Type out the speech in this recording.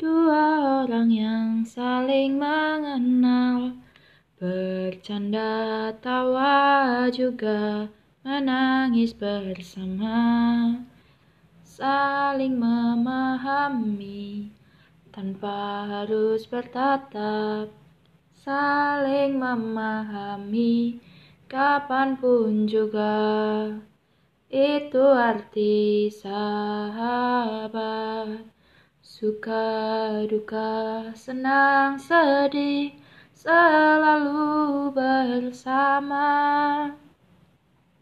Dua orang yang saling mengenal Bercanda tawa juga menangis bersama. Saling memahami tanpa harus bertatap. Saling memahami kapan pun juga. Itu arti sahabat. Suka duka senang sedih selalu bersama